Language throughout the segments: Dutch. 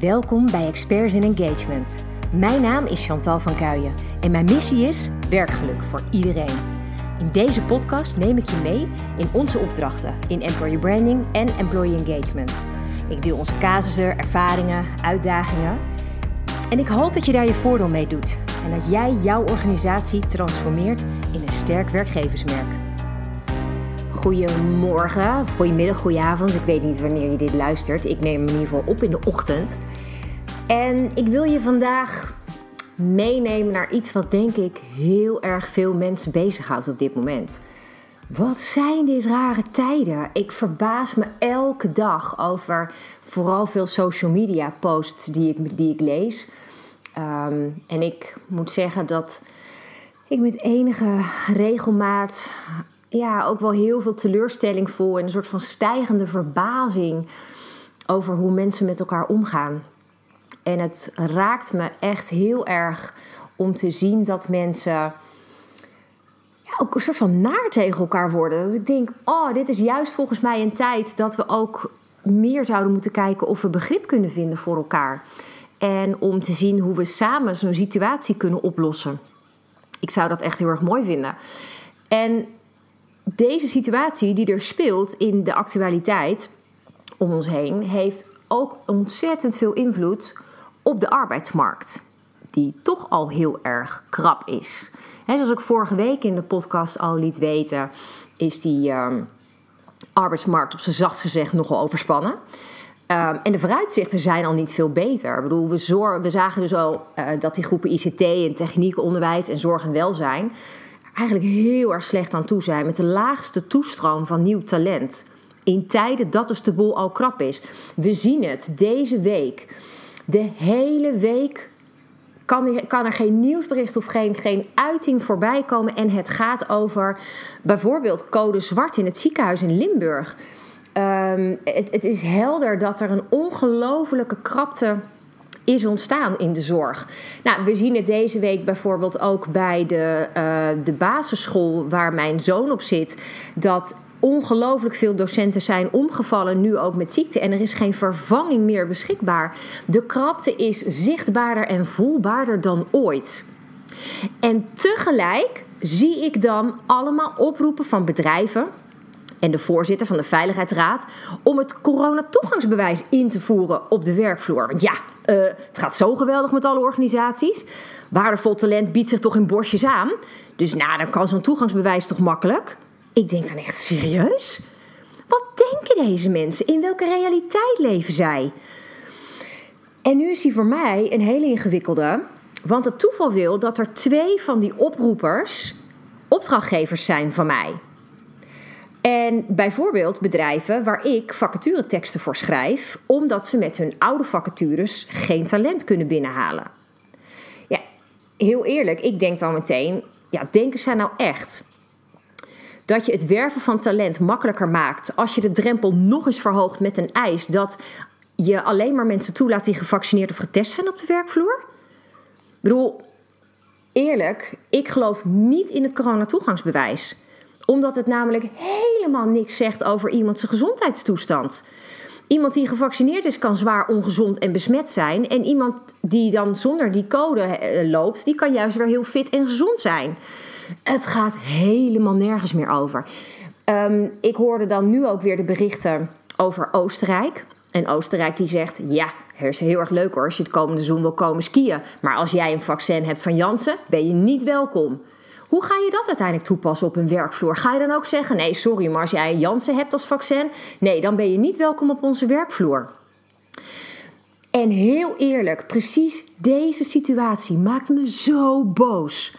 Welkom bij Experts in Engagement. Mijn naam is Chantal van Kuijen en mijn missie is werkgeluk voor iedereen. In deze podcast neem ik je mee in onze opdrachten in employer branding en employee engagement. Ik deel onze casussen, ervaringen, uitdagingen en ik hoop dat je daar je voordeel mee doet en dat jij jouw organisatie transformeert in een sterk werkgeversmerk. Goedemorgen, goedemiddag, goedenavond. Ik weet niet wanneer je dit luistert. Ik neem hem in ieder geval op in de ochtend. En ik wil je vandaag meenemen naar iets wat denk ik heel erg veel mensen bezighoudt op dit moment. Wat zijn dit rare tijden? Ik verbaas me elke dag over vooral veel social media posts die ik, die ik lees. Ehm, en ik moet zeggen dat ik met enige regelmaat ja, ook wel heel veel teleurstelling voel en een soort van stijgende verbazing over hoe mensen met elkaar omgaan. En het raakt me echt heel erg om te zien dat mensen ja, ook een soort van naar tegen elkaar worden. Dat ik denk, oh, dit is juist volgens mij een tijd dat we ook meer zouden moeten kijken of we begrip kunnen vinden voor elkaar. En om te zien hoe we samen zo'n situatie kunnen oplossen. Ik zou dat echt heel erg mooi vinden. En deze situatie die er speelt in de actualiteit om ons heen, heeft ook ontzettend veel invloed op de arbeidsmarkt. Die toch al heel erg krap is. He, zoals ik vorige week in de podcast al liet weten, is die uh, arbeidsmarkt op zijn zachtst gezegd nogal overspannen. Um, en de vooruitzichten zijn al niet veel beter. Ik bedoel, we, we zagen dus al uh, dat die groepen ICT en techniek, onderwijs en zorg en welzijn eigenlijk heel erg slecht aan toe zijn met de laagste toestroom van nieuw talent. In tijden dat dus de boel al krap is. We zien het deze week. De hele week kan er, kan er geen nieuwsbericht of geen, geen uiting voorbij komen. En het gaat over bijvoorbeeld code zwart in het ziekenhuis in Limburg. Um, het, het is helder dat er een ongelofelijke krapte is ontstaan in de zorg. Nou, we zien het deze week bijvoorbeeld ook bij de, uh, de basisschool waar mijn zoon op zit. Dat ongelooflijk veel docenten zijn omgevallen, nu ook met ziekte. En er is geen vervanging meer beschikbaar. De krapte is zichtbaarder en voelbaarder dan ooit. En tegelijk zie ik dan allemaal oproepen van bedrijven en de voorzitter van de Veiligheidsraad om het coronatoegangsbewijs in te voeren op de werkvloer. Want ja, uh, het gaat zo geweldig met alle organisaties. Waardevol talent biedt zich toch in borstjes aan. Dus nou, dan kan zo'n toegangsbewijs toch makkelijk? Ik denk dan echt serieus? Wat denken deze mensen? In welke realiteit leven zij? En nu is die voor mij een hele ingewikkelde. Want het toeval wil dat er twee van die oproepers opdrachtgevers zijn van mij. En bijvoorbeeld bedrijven waar ik vacatureteksten voor schrijf, omdat ze met hun oude vacatures geen talent kunnen binnenhalen. Ja, heel eerlijk, ik denk dan meteen, ja, denken zij nou echt dat je het werven van talent makkelijker maakt als je de drempel nog eens verhoogt met een eis dat je alleen maar mensen toelaat die gevaccineerd of getest zijn op de werkvloer? Ik bedoel, eerlijk, ik geloof niet in het coronatoegangsbewijs omdat het namelijk helemaal niks zegt over iemands gezondheidstoestand. Iemand die gevaccineerd is kan zwaar ongezond en besmet zijn. En iemand die dan zonder die code eh, loopt, die kan juist weer heel fit en gezond zijn. Het gaat helemaal nergens meer over. Um, ik hoorde dan nu ook weer de berichten over Oostenrijk. En Oostenrijk die zegt, ja, het is heel erg leuk hoor als je het komende zoen wil komen skiën. Maar als jij een vaccin hebt van Janssen, ben je niet welkom. Hoe ga je dat uiteindelijk toepassen op een werkvloer? Ga je dan ook zeggen: nee, sorry, maar als jij Janssen hebt als vaccin, nee, dan ben je niet welkom op onze werkvloer? En heel eerlijk, precies deze situatie maakt me zo boos.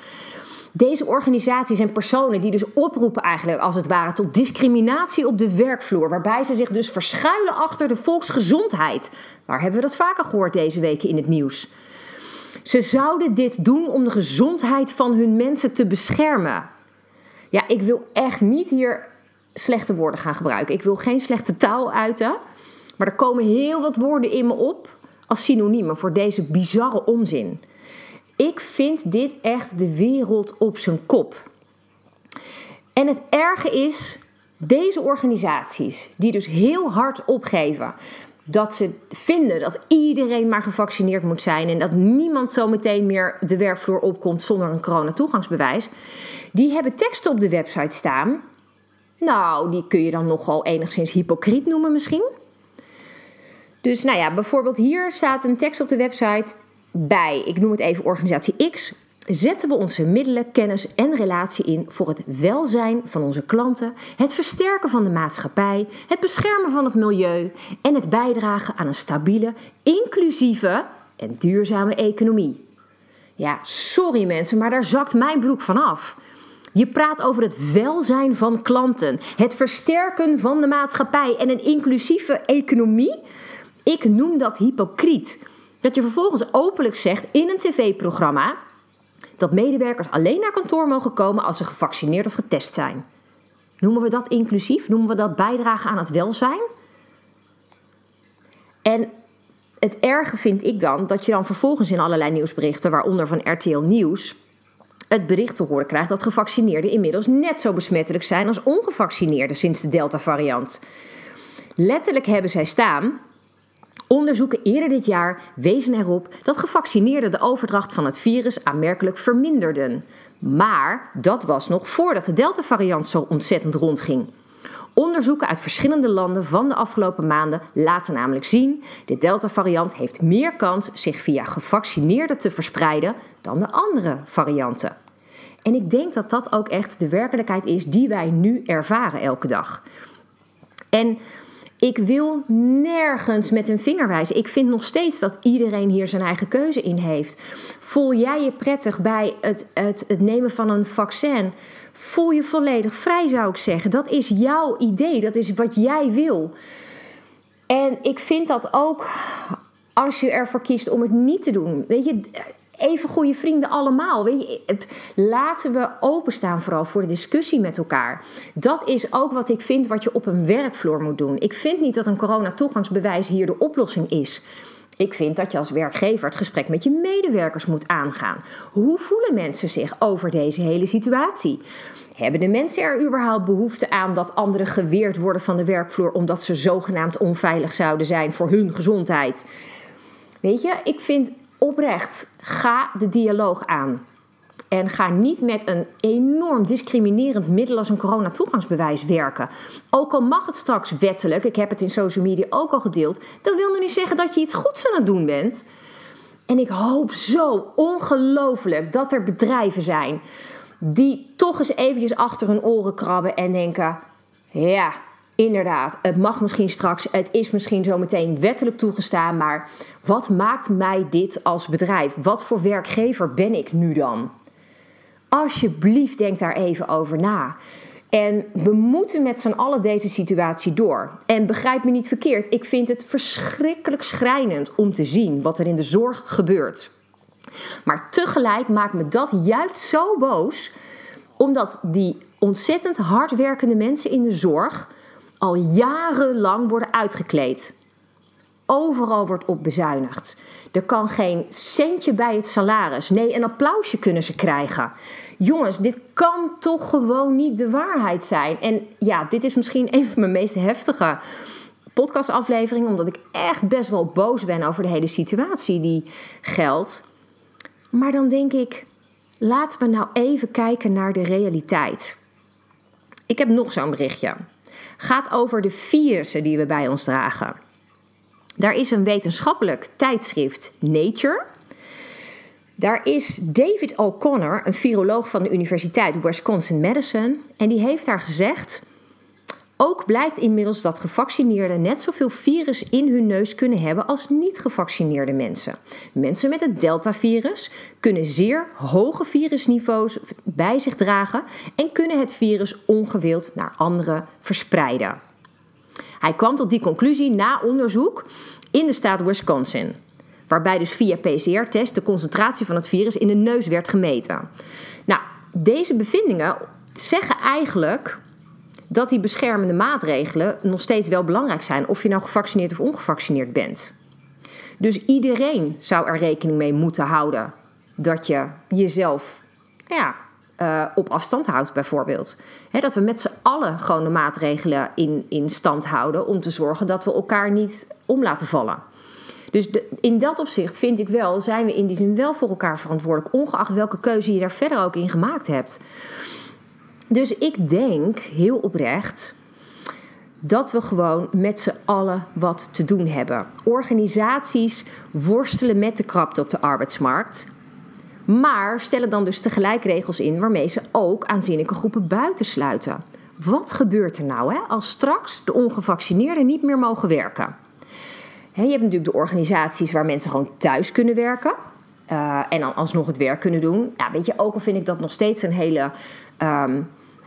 Deze organisaties en personen die dus oproepen eigenlijk als het ware tot discriminatie op de werkvloer, waarbij ze zich dus verschuilen achter de volksgezondheid. Waar hebben we dat vaker gehoord deze weken in het nieuws? Ze zouden dit doen om de gezondheid van hun mensen te beschermen. Ja, ik wil echt niet hier slechte woorden gaan gebruiken. Ik wil geen slechte taal uiten. Maar er komen heel wat woorden in me op als synoniemen voor deze bizarre onzin. Ik vind dit echt de wereld op zijn kop. En het erge is, deze organisaties, die dus heel hard opgeven dat ze vinden dat iedereen maar gevaccineerd moet zijn en dat niemand zo meteen meer de werkvloer opkomt zonder een coronatoegangsbewijs, die hebben teksten op de website staan. Nou, die kun je dan nogal enigszins hypocriet noemen misschien. Dus nou ja, bijvoorbeeld hier staat een tekst op de website bij, ik noem het even organisatie X, zetten we onze middelen, kennis en relatie in voor het welzijn van onze klanten, het versterken van de maatschappij, het beschermen van het milieu en het bijdragen aan een stabiele, inclusieve en duurzame economie. Ja, sorry mensen, maar daar zakt mijn broek van af. Je praat over het welzijn van klanten, het versterken van de maatschappij en een inclusieve economie. Ik noem dat hypocriet. Dat je vervolgens openlijk zegt in een tv-programma dat medewerkers alleen naar kantoor mogen komen als ze gevaccineerd of getest zijn. Noemen we dat inclusief? Noemen we dat bijdragen aan het welzijn? En het erge vind ik dan dat je dan vervolgens in allerlei nieuwsberichten, waaronder van RTL Nieuws, het bericht te horen krijgt dat gevaccineerden inmiddels net zo besmettelijk zijn als ongevaccineerden sinds de Delta-variant. Letterlijk hebben zij staan Onderzoeken eerder dit jaar wezen erop dat gevaccineerden de overdracht van het virus aanmerkelijk verminderden. Maar dat was nog voordat de Delta-variant zo ontzettend rondging. Onderzoeken uit verschillende landen van de afgelopen maanden laten namelijk zien: de Delta-variant heeft meer kans zich via gevaccineerden te verspreiden dan de andere varianten. En ik denk dat dat ook echt de werkelijkheid is die wij nu ervaren elke dag. En ik wil nergens met een vinger wijzen. Ik vind nog steeds dat iedereen hier zijn eigen keuze in heeft. Voel jij je prettig bij het, het, het nemen van een vaccin? Voel je volledig vrij, zou ik zeggen. Dat is jouw idee, dat is wat jij wil. En ik vind dat ook als je ervoor kiest om het niet te doen. Weet je, even goede vrienden allemaal. Weet je, laten we openstaan vooral voor de discussie met elkaar. Dat is ook wat ik vind wat je op een werkvloer moet doen. Ik vind niet dat een coronatoegangsbewijs hier de oplossing is. Ik vind dat je als werkgever het gesprek met je medewerkers moet aangaan. Hoe voelen mensen zich over deze hele situatie? Hebben de mensen er überhaupt behoefte aan dat anderen geweerd worden van de werkvloer omdat ze zogenaamd onveilig zouden zijn voor hun gezondheid? Weet je, ik vind oprecht, ga de dialoog aan. En ga niet met een enorm discriminerend middel als een coronatoegangsbewijs werken. Ook al mag het straks wettelijk, ik heb het in social media ook al gedeeld, dat wil nog niet zeggen dat je iets goeds aan het doen bent. En ik hoop zo ongelooflijk dat er bedrijven zijn die toch eens eventjes achter hun oren krabben en denken: ja, inderdaad, het mag misschien straks, het is misschien zometeen wettelijk toegestaan, maar wat maakt mij dit als bedrijf? Wat voor werkgever ben ik nu dan? Alsjeblieft, denk daar even over na. En we moeten met z'n allen deze situatie door. En begrijp me niet verkeerd, ik vind het verschrikkelijk schrijnend om te zien wat er in de zorg gebeurt. Maar tegelijk maakt me dat juist zo boos, omdat die ontzettend hardwerkende mensen in de zorg al jarenlang worden uitgekleed. Overal wordt op bezuinigd. Er kan geen centje bij het salaris. Nee, een applausje kunnen ze krijgen. Jongens, dit kan toch gewoon niet de waarheid zijn. En ja, dit is misschien een van mijn meest heftige podcastafleveringen, omdat ik echt best wel boos ben over de hele situatie die geldt. Maar dan denk ik, laten we nou even kijken naar de realiteit. Ik heb nog zo'n berichtje gaat over de virussen die we bij ons dragen. Daar is een wetenschappelijk tijdschrift Nature. Daar is David O'Connor, een viroloog van de Universiteit Wisconsin Madison, en die heeft daar gezegd ook blijkt inmiddels dat gevaccineerden net zoveel virus in hun neus kunnen hebben als niet gevaccineerde mensen. Mensen met het Delta-virus kunnen zeer hoge virusniveaus bij zich dragen en kunnen het virus ongewild naar anderen verspreiden. Hij kwam tot die conclusie na onderzoek in de staat Wisconsin, waarbij dus via PCR-test de concentratie van het virus in de neus werd gemeten. Nou, deze bevindingen zeggen eigenlijk dat die beschermende maatregelen nog steeds wel belangrijk zijn, of je nou gevaccineerd of ongevaccineerd bent. Dus iedereen zou er rekening mee moeten houden dat je jezelf ja, uh, op afstand houdt, bijvoorbeeld. dat we met z'n allen gewoon de maatregelen in, in stand houden om te zorgen dat we elkaar niet om laten vallen. Dus in dat opzicht vind ik wel, zijn we in die zin wel voor elkaar verantwoordelijk, ongeacht welke keuze je daar verder ook in gemaakt hebt. Dus ik denk heel oprecht dat we gewoon met z'n allen wat te doen hebben. Organisaties worstelen met de krapte op de arbeidsmarkt. Maar stellen dan dus tegelijk regels in waarmee ze ook aanzienlijke groepen buitensluiten. Wat gebeurt er nou hè, als straks de ongevaccineerden niet meer mogen werken? je hebt natuurlijk de organisaties waar mensen gewoon thuis kunnen werken. Uh, en dan alsnog het werk kunnen doen. Ja, weet je, ook al vind ik dat nog steeds een hele ehm,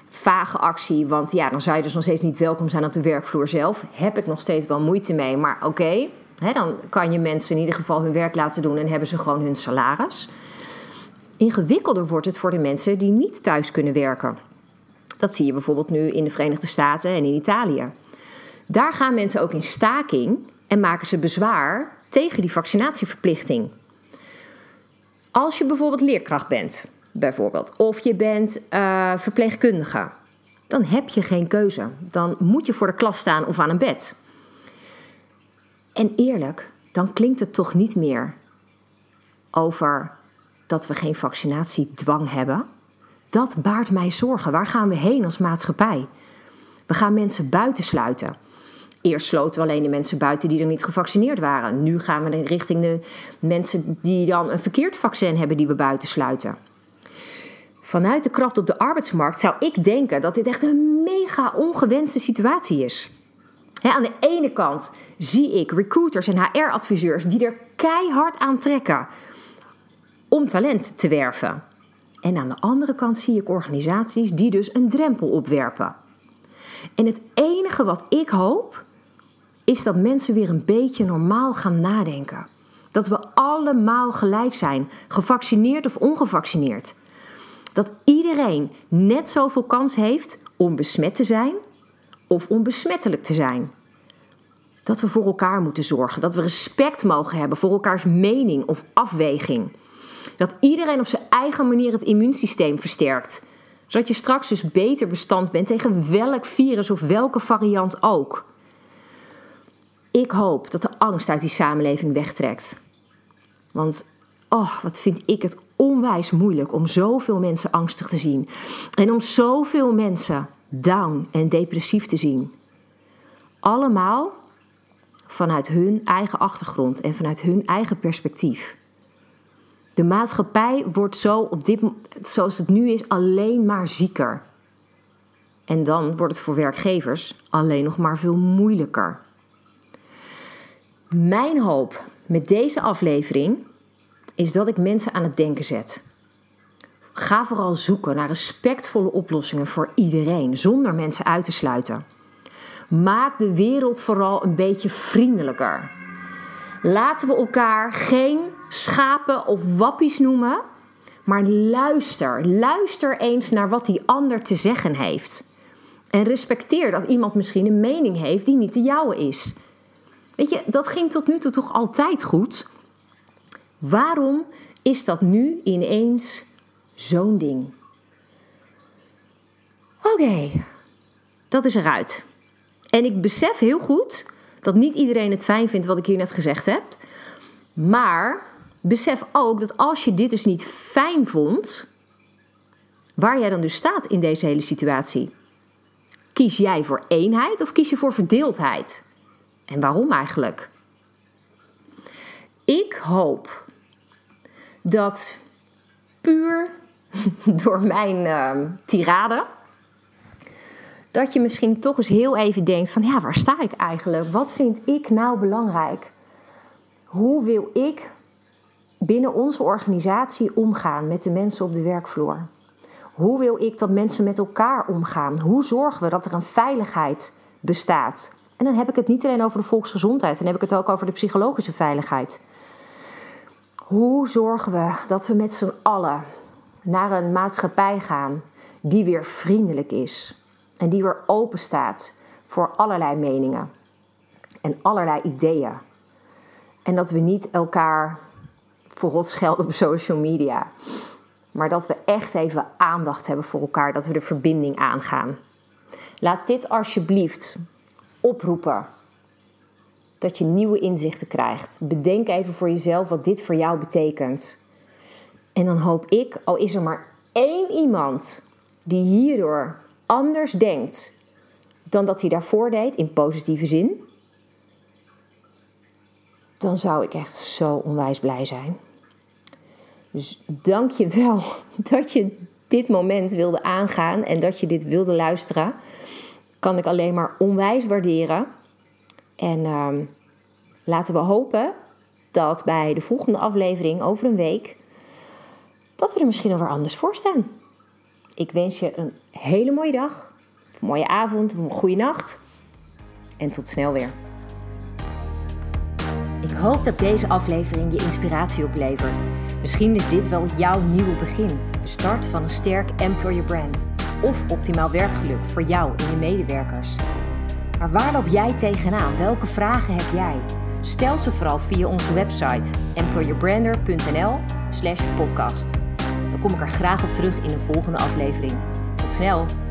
vage actie. Want ja, dan zou je dus nog steeds niet welkom zijn op de werkvloer zelf. Heb ik nog steeds wel moeite mee. Maar oké, dan kan je mensen in ieder geval hun werk laten doen en hebben ze gewoon hun salaris. Ingewikkelder wordt het voor de mensen die niet thuis kunnen werken. Dat zie je bijvoorbeeld nu in de Verenigde Staten en in Italië. Daar gaan mensen ook in staking en maken ze bezwaar tegen die vaccinatieverplichting. Als je bijvoorbeeld leerkracht bent, bijvoorbeeld, of je bent uh, verpleegkundige, dan heb je geen keuze. Dan moet je voor de klas staan of aan een bed. En eerlijk, dan klinkt het toch niet meer over dat we geen vaccinatiedwang hebben. Dat baart mij zorgen. Waar gaan we heen als maatschappij? We gaan mensen buitensluiten. Eerst sloten we alleen de mensen buiten die er niet gevaccineerd waren. Nu gaan we richting de mensen die dan een verkeerd vaccin hebben die we buitensluiten. Vanuit de kracht op de arbeidsmarkt zou ik denken dat dit echt een mega ongewenste situatie is. aan de ene kant zie ik recruiters en HR-adviseurs die er keihard aan trekken om talent te werven. En aan de andere kant zie ik organisaties die dus een drempel opwerpen. En het enige wat ik hoop is dat mensen weer een beetje normaal gaan nadenken. Dat we allemaal gelijk zijn, gevaccineerd of ongevaccineerd. Dat iedereen net zoveel kans heeft om besmet te zijn of om besmettelijk te zijn. Dat we voor elkaar moeten zorgen, dat we respect mogen hebben voor elkaars mening of afweging. Dat iedereen op zijn eigen manier het immuunsysteem versterkt. Zodat je straks dus beter bestand bent tegen welk virus of welke variant ook. Ik hoop dat de angst uit die samenleving wegtrekt. Want, oh, wat vind ik het onwijs moeilijk om zoveel mensen angstig te zien. En om zoveel mensen down en depressief te zien. Allemaal vanuit hun eigen achtergrond en vanuit hun eigen perspectief. De maatschappij wordt zo op dit, zoals het nu is alleen maar zieker. En dan wordt het voor werkgevers alleen nog maar veel moeilijker. Mijn hoop met deze aflevering is dat ik mensen aan het denken zet. Ga vooral zoeken naar respectvolle oplossingen voor iedereen, zonder mensen uit te sluiten. Maak de wereld vooral een beetje vriendelijker. Laten we elkaar geen schapen of wappies noemen, maar luister. Luister eens naar wat die ander te zeggen heeft. En respecteer dat iemand misschien een mening heeft die niet de jouwe is. Weet je, dat ging tot nu toe toch altijd goed? Waarom is dat nu ineens zo'n ding? Oké, dat is eruit. En ik besef heel goed dat niet iedereen het fijn vindt wat ik hier net gezegd heb. Maar besef ook dat als je dit dus niet fijn vond, waar jij dan dus staat in deze hele situatie. Kies jij voor eenheid of kies je voor verdeeldheid? En waarom eigenlijk? Ik hoop dat puur door mijn uh, tirade, dat je misschien toch eens heel even denkt van ja, waar sta ik eigenlijk? Wat vind ik nou belangrijk? Hoe wil ik binnen onze organisatie omgaan met de mensen op de werkvloer? Hoe wil ik dat mensen met elkaar omgaan? Hoe zorgen we dat er een veiligheid bestaat? En dan heb ik het niet alleen over de volksgezondheid, dan heb ik het ook over de psychologische veiligheid. Hoe zorgen we dat we met z'n allen naar een maatschappij gaan die weer vriendelijk is en die weer open staat voor allerlei meningen en allerlei ideeën? En dat we niet elkaar voor schelden op social media, maar dat we echt even aandacht hebben voor elkaar, dat we de verbinding aangaan. Laat dit alsjeblieft oproepen dat je nieuwe inzichten krijgt. Bedenk even voor jezelf wat dit voor jou betekent. En dan hoop ik, al is er maar één iemand die hierdoor anders denkt dan dat hij daarvoor deed in positieve zin, dan zou ik echt zo onwijs blij zijn. Dus dank je wel dat je dit moment wilde aangaan en dat je dit wilde luisteren. Kan ik alleen maar onwijs waarderen. En ehm, laten we hopen dat bij de volgende aflevering over een week, dat we er misschien alweer anders voor staan. Ik wens je een hele mooie dag, een mooie avond, een goede nacht. En tot snel weer. Ik hoop dat deze aflevering je inspiratie oplevert. Misschien is dit wel jouw nieuwe begin. De start van een sterk employer brand. Of optimaal werkgeluk voor jou en je medewerkers. Maar waar loop jij tegenaan? Welke vragen heb jij? Stel ze vooral via onze website employerbrander.nl slash podcast. Dan kom ik er graag op terug in een volgende aflevering. Tot snel!